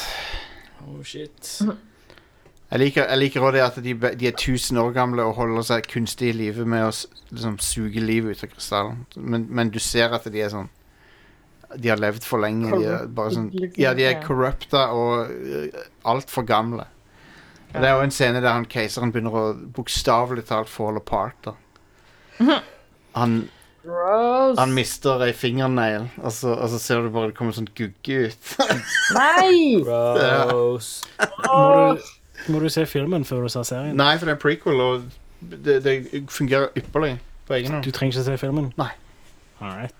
Oh, shit. Jeg liker, jeg liker også det at de, de er 1000 år gamle og holder seg kunstig i live med å liksom, suge livet ut av krystallen. Men, men du ser at de er sånn De har levd for lenge. De er bare sånn, ja, de er corrupta og uh, altfor gamle. Og Det er jo en scene der han keiseren begynner å bokstavelig talt fall apart. da Han, Gross. han mister ei fingernegl, og så, og så ser du bare det kommer sånn gugge ut. Nei! Gross. Du, må du se filmen før du ser serien? Nei, for det er en prequel, og det, det fungerer ypperlig på egen hånd. Du trenger ikke se filmen? Nei. Alright.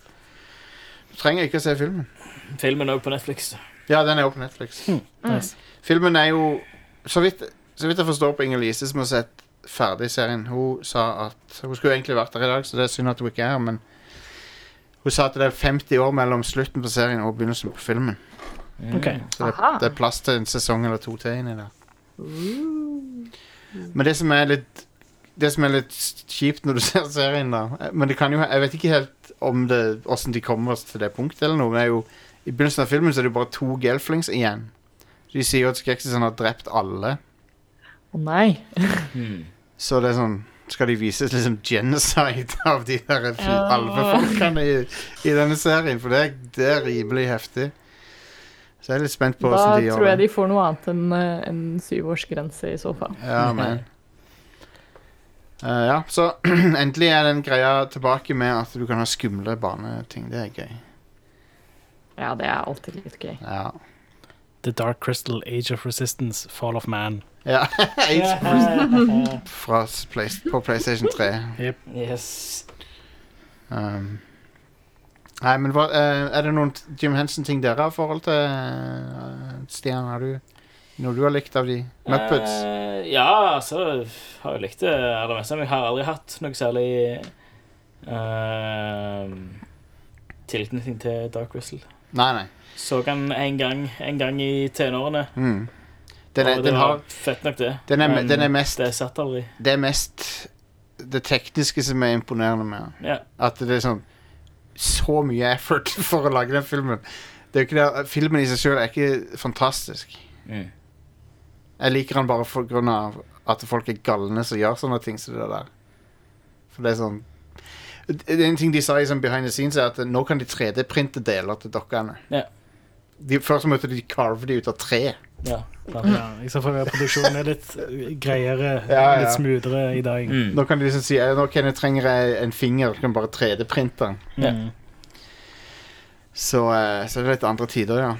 Du trenger ikke å se filmen. Filmen er jo på Netflix. Ja, den er jo på Netflix. Nice. Filmen er jo så vidt, så vidt jeg forstår på Inger Lise, som har sett ferdig serien Hun sa at Hun skulle egentlig vært der i dag, så det er synd at hun ikke er her, men hun sa at det er 50 år mellom slutten på serien og begynnelsen på filmen. Okay. Så det, det er plass til en sesong eller to til inni der. Men det som er litt Det som er litt kjipt når du ser serien, da Men det kan jo Jeg vet ikke helt om det åssen de kommer oss til det punktet, eller noe. Men det er jo, I begynnelsen av filmen så er det jo bare to gelflings igjen. De sier jo at Skeksis har drept alle. Å nei. Så det er sånn Skal de vise liksom genocide av de der alvefolkene i, i denne serien? For det, det er rimelig heftig. Så jeg er litt spent på Da åssen de gjør tror jeg de får noe annet enn eh, en syvårsgrense i så fall. Ja, men Uh, Ja, så endelig er den greia tilbake med at du kan ha skumle barneting. Det er gøy. Ja, det er alltid litt gøy. Ja. The Dark Crystal, Age of Resistance, Fall of Man. ja. Fra s- Play- på PlayStation 3. Yes. Um, nei, men hva, eh, er det noen Jim Henson-ting dere har forhold til, uh, Stian? Har du noe du har likt av de? Muppets? Eh, ja, altså har jeg likt det aller meste. Men jeg har aldri hatt noe særlig eh, tilknytning til Dark Whistle. nei, nei. Så han en gang, en gang i tenårene. Mm. Den er, og det den var fett nok, det. den er, Men den er mest Det satt aldri. Det er mest det tekniske som er imponerende med den. Ja. At det er sånn Så mye effort for å lage den filmen. Det er ikke det, filmen i seg sjøl er ikke fantastisk. Mm. Jeg liker den bare for grunn av at folk er galne som gjør sånne ting som det der. For det er sånn det- En ting de sa i sånn behind the scenes, er at nå kan de 3D-printe deler til dokkene. Yeah. De, før så måtte de carve de ut av tre. Ja. Ja, I så fall er produksjonen er litt uh, greiere, Ja, ja. litt smoothere i dag. Mm. Nå kan de liksom si "Eh, Nå kan trenger jeg en finger, du kan bare 3D-printe den. Mm. Så, eh, så det er litt andre tider, ja.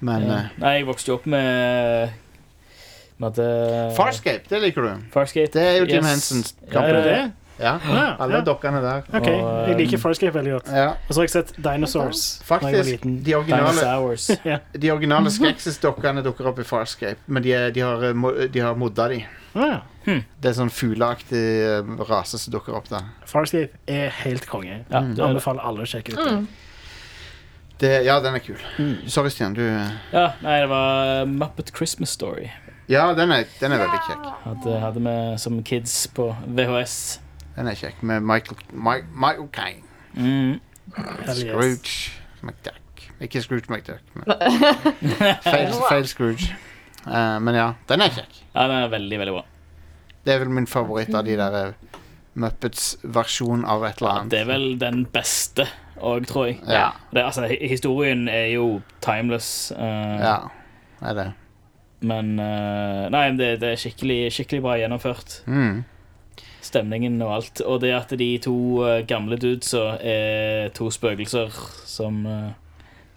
Men Ja. eh, Nei, jeg vokste jo opp med med at Farscape, det liker du. Farscape. Det er jo Jim yes. Hensons Ja, gamle. ja, det? Ja. Alle ja. dokkene der. OK, Og, jeg liker um, Farscape veldig godt. Ja, Og så har jeg sett Dinosaurs faktisk. De originale, ja. de originale Skeksis-dokkene dukker opp i Farscape, men de, er, de, har, eh, de har modda de. Ah, hm. Det er sånn fugleaktig eh, rase som dukker opp der. Farscape er helt konge. Ja, Mm. er. Anbefaler alle å sjekke ut det. Det, ja, den er kul. Sorry, Stian. Du eh, ja, nei, det var Muppet Christmas Story. Ja, den er, den er veldig kjekk. Hadde, hadde vi som kids på VHS. Den er kjekk Med Michael, Mi- Michael Caine. Mm. Scrooge McDuck. Ikke Scrooge McDuck. Men feil, feil Scrooge. Eh, men ja, den er kjekk. Ja, den er veldig, veldig bra. Det er vel min favoritt av de der eh, Muppets versjon av et eller Ja, annet. det er vel den beste òg, tror jeg. Ja. Det, altså, hi- historien er jo timeless. eh, Ja, er det. Men eh, Nei, det, det er skikkelig, skikkelig bra gjennomført. Mm. Stemningen og alt. Og det at de to eh, gamle dudesa er to spøkelser som eh,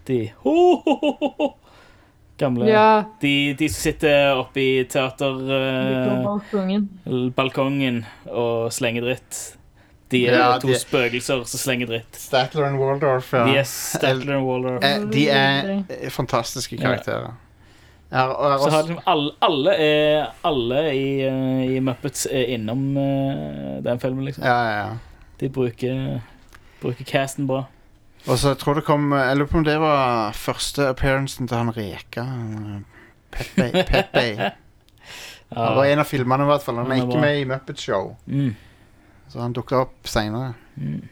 De ho, ho, ho, ho, ho. Gamle Ja, de, de som sitter oppe i teaterbalkongen balkongen. og slenger dritt. De er Ja, to de- spøkelser som slenger dritt. Statler og Waldorf. Ja. Yes, Statler og Waldorf. Eh, de er eh, fantastiske karakterer. Jeg har Så har liksom alle, alle, er, alle i, eh, i Muppets er innom eh, den filmen, liksom. ja, ja, ja. De bruker, bruker casten bra. Og så jeg tror det kom Jeg lurer på om det var første appearancen til han Reka. Pepe. Pepe. ja. Det var en av filmene, i hvert fall. Han er er ikke med i Muppet Show. Mm. Så han dukka opp seinere. Mm.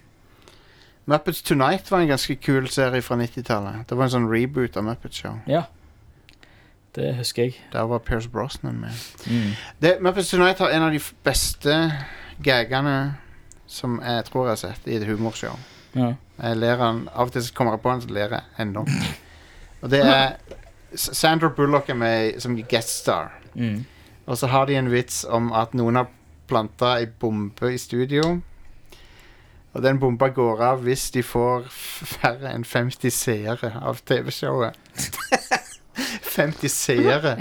Muppets Tonight var en ganske kul serie fra 90-tallet. Det var en sånn reboot av Muppet Show. Ja. Det husker jeg. Der var Pierce Brosnan med. Mm. Det, Muppets Tonight har en av de beste gagene som jeg tror jeg har sett i et humorshow. Ja. Jeg ler han, Av og til kommer jeg på han, så ler jeg ennå. Og det er Sandra Bullock er med som guest star. Mm. Og så har de en vits om at noen har planta ei bombe i studio. Og den bomba går av hvis de får færre enn 50 seere av TV-showet. 50 seere.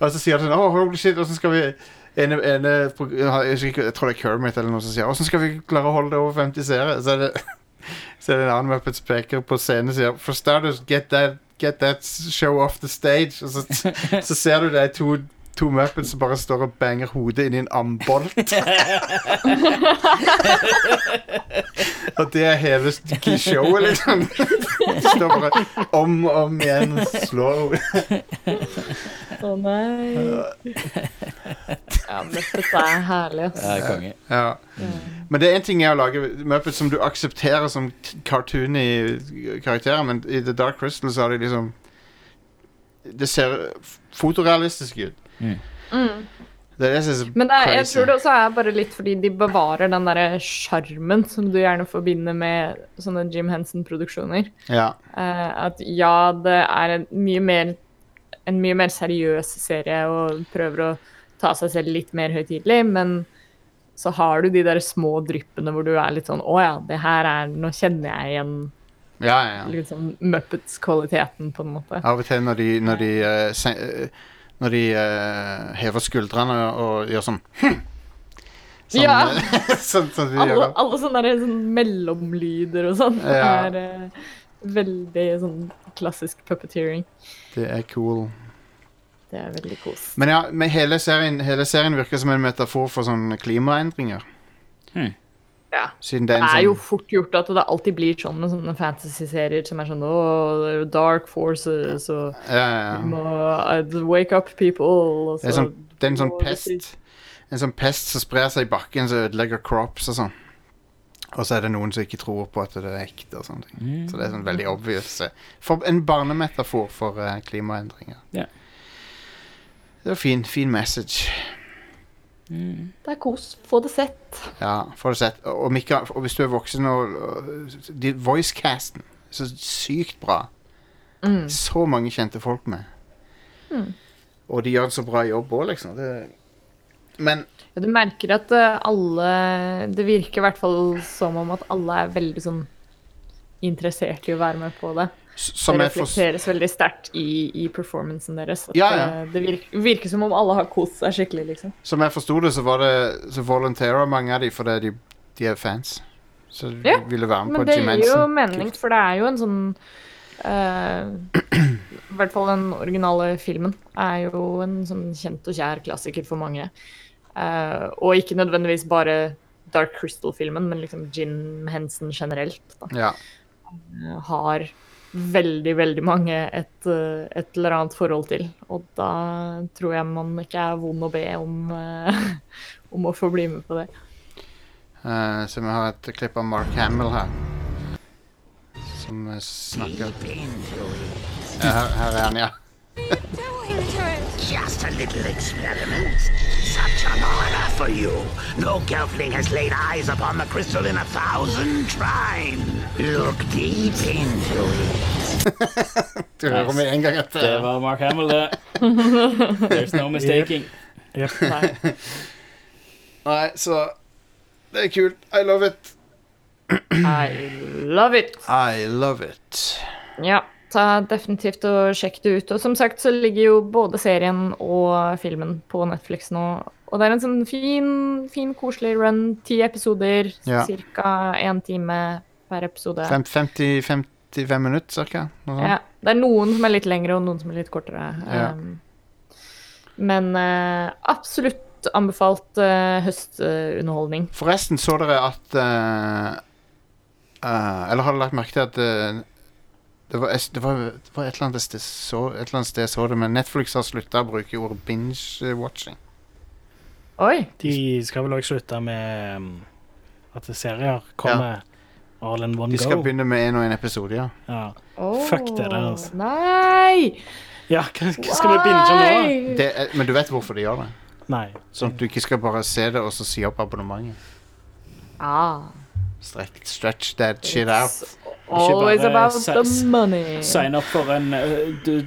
Og så sier de sånn Å, holy shit, åssen skal vi en, en, jeg tror det er Kermit eller noe som sier Åssen skal vi klare å holde det over 50 seere? Så er det, så er det en annen Muppets peker på scenen og sier For starters, get that, get that show off the stage. Og så, så ser du er to, to Muppets som bare står og banger hodet inn i en ambolt. og det er hele showet, liksom. De står bare om og om igjen og slår henne. Å nei. Ja, men dette er herlig, ass. Det er konge. Ja. Men det er en ting er å lage Muppets som du aksepterer som cartoony karakterer, men i The Dark Crystal så har de liksom Det ser fotorealistisk ut. Mm. Det det Men er, jeg tror det også er bare litt fordi de bevarer den derre sjarmen som du gjerne forbinder med sånne Jim Henson-produksjoner. Ja. Uh, at ja, det er en mye mer en mye mer seriøs serie og prøver å ta seg selv litt mer høytidelig, men så har du de der små dryppene hvor du er litt sånn Å ja, det her er Nå kjenner jeg igjen Ja, ja, ja. liksom Muppets-kvaliteten, på en måte. Av og til når de Når de, uh, når de eh, hever skuldrene og gjør sånn hm. Sånn, Ja. eh, sånn, sånn Alle, alle sånne der, sånn mellomlyder og sånn Ja. er eh, veldig sånn klassisk puppeteering. Det er cool. Det er veldig kos. Men ja, men hele serien, hele serien virker som en metafor for sånne klimaendringer. Ja. Siden det Det er en er jo sånn fort gjort at det alltid blir sånn med sånne fantasy-serier som er sånn det er jo dark forces og ja, ja, ja. må, uh, Wake up people. Og Det er, sånn, det er en sånn det pest En sånn pest som sprer seg i bakken, som ødelegger crops og sånn. Og så er det noen som ikke tror på at det er ekte. og sånne ting. Så det er sånn veldig obvious. For en barnemetafor for eh, klimaendringer. Yeah. Det var fin, fin message. Det er kos. Få det sett. Ja, få det sett. Og, og, Mika, og hvis du er voksen og, og de, Voicecasten så sykt bra. Mm. Så mange kjente folk med. Og de gjør en så bra jobb òg, liksom. Det, men Ja, du merker at eh, alle Det virker i hvert fall som om at alle er veldig sånn interessert i å være med på det. Det reflekteres veldig sterkt i, i performancen deres. Ja, ja. Det virker, virker som om alle har kost seg skikkelig, liksom. som jeg forsto det, så var det Så volunterer mange av de fordi de, de er fans. Så de Ja, ville være med Men det gir jo mening, for det er jo en sånn uh, I hvert fall den originale filmen er jo en sånn kjent og kjær klassiker for mange. Uh, og ikke nødvendigvis bare Dark Crystal-filmen, men liksom Jim Henson generelt. Da. Ja. Eh, har veldig, veldig mange et, eh, et eller annet forhold til. Og da tror jeg man ikke er vond å be om, eh, om å få bli med på det. Uh, så vi har et klipp av Mark Hamill her. Som snakker her, her er han, ja. Just a little experiment. Such an honor for you. No Gelfling has laid eyes upon the crystal in a thousand trine. Look deep into it. Du hører med en gang at Det var Mark Hamill, det. There's no mistaking. Nei. Nei, så Det er kult. I love it. I love it! I love it. Ja, ta definitivt og sjekk det ut. Og som sagt så ligger jo både serien og filmen på Netflix nå. Og det er en sånn fin, fin koselig run. Ti episoder, Ja. ca. én time per episode. Fem, 50, 55 minutter, cirka? Ja, det er noen som er litt lengre, og noen som er litt kortere. Ja. Um, men uh, absolutt anbefalt uh, høstunderholdning. Forresten, så dere at uh, eller har dere lagt merke til at det, var, det, var, det var et eller annet sted så, et eller annet sted jeg så det, men Netflix har slutta å bruke ordet binge-watching. Oi. De skal vel også slutte med um, at serier kommer all in one go. De skal go. begynne med én og én episode, ja. Ja. Oh, Fuck det der, altså. Nei! ja, hva hva skal vi binge nå? Det, er- men du vet hvorfor de gjør det? Nei. Sånn at du ikke skal bare se det og så si opp abonnementet. Ah, Stretch, stretch that shit out. It's always about the money. Sign up for en eh, Du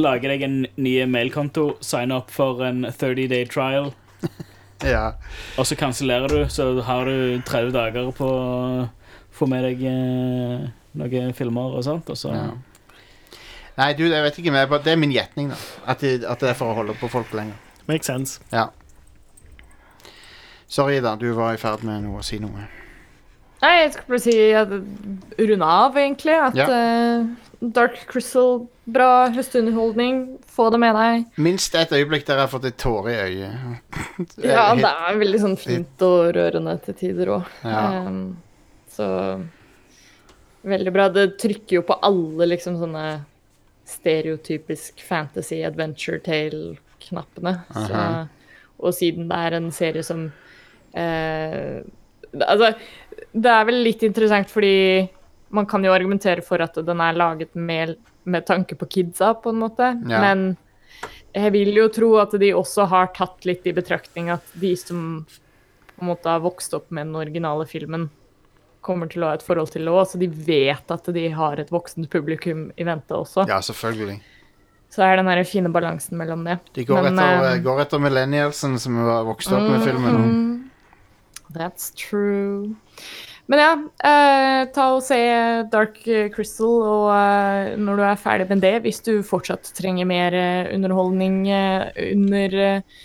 lager deg en ny mailkonto, sign up for en 30 day trial, Ja. og så kansellerer du, så har du 30 dager på å få med deg eh, noen filmer og sånt, og så ja. Nei, du, jeg vet ikke, men det er min gjetning, da. At, de, at det er for å holde på folk lenger. Makes sense. Ja. Sorry, da. Du var i ferd med noe å si noe. Nei, jeg skal bare si at runde av, egentlig. At Ja. uh, Dark Crystal, bra høstunderholdning. Få det med deg. Minst et øyeblikk der jeg har fått en tåre i øyet. Ja, det er veldig sånn fint og rørende til tider òg. Ja. så veldig bra. Det trykker jo på alle liksom sånne stereotypisk fantasy adventure tale-knappene. Uh -huh. og siden det er en serie som eh, Altså, det er vel litt interessant fordi man kan jo argumentere for at den er laget med, med tanke på kidsa, på en måte. Ja. Men jeg vil jo tro at de også har tatt litt i betraktning at de som på en måte har vokst opp med den originale filmen, kommer til å ha et forhold til det òg, så de vet at de har et voksent publikum i vente også. Ja, selvfølgelig. Så er den der fine balansen mellom det. De går Men, etter, eh, går etter millennialsen som har vokst opp med filmen. nå. That's true. Men ja, eh, ta og se Dark Crystal, og eh, når du er ferdig med det, hvis du fortsatt trenger mer eh, underholdning eh, under, eh,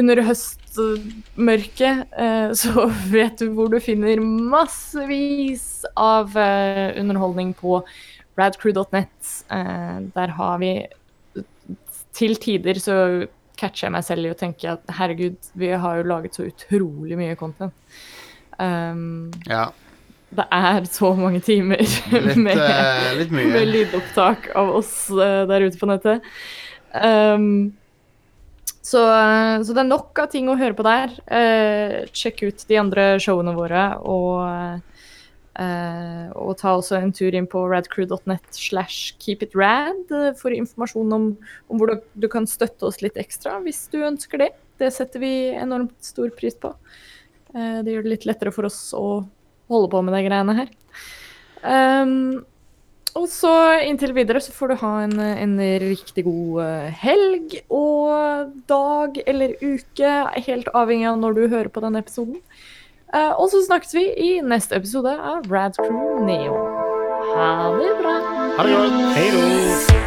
under høstmørket, eh, så vet du hvor du finner massevis av underholdning på radcrew.net. Der har vi til tider så catcher jeg meg selv i å tenke at herregud, vi har jo laget så utrolig mye content. Um, Ja. det er så mange timer Litt, med, uh, med lydopptak av oss uh, der ute på nettet. Um, så, så det er nok av ting å høre på der. Uh, sjekk ut de andre showene våre, og, eh, og ta også en tur inn på radcrew.net slash keepitrad eh, for informasjon om, om hvor du, du kan støtte oss litt ekstra hvis du ønsker det. Det setter vi enormt stor pris på. Uh, det gjør det litt lettere for oss å holde på med de greiene her. Um, og så inntil videre så får du ha en, en riktig god helg og dag eller uke, helt avhengig av når du hører på denne episoden. Eh, og så snakkes vi i neste episode av Rad Crew Neo. Ha det bra! Ha det godt. Hei då.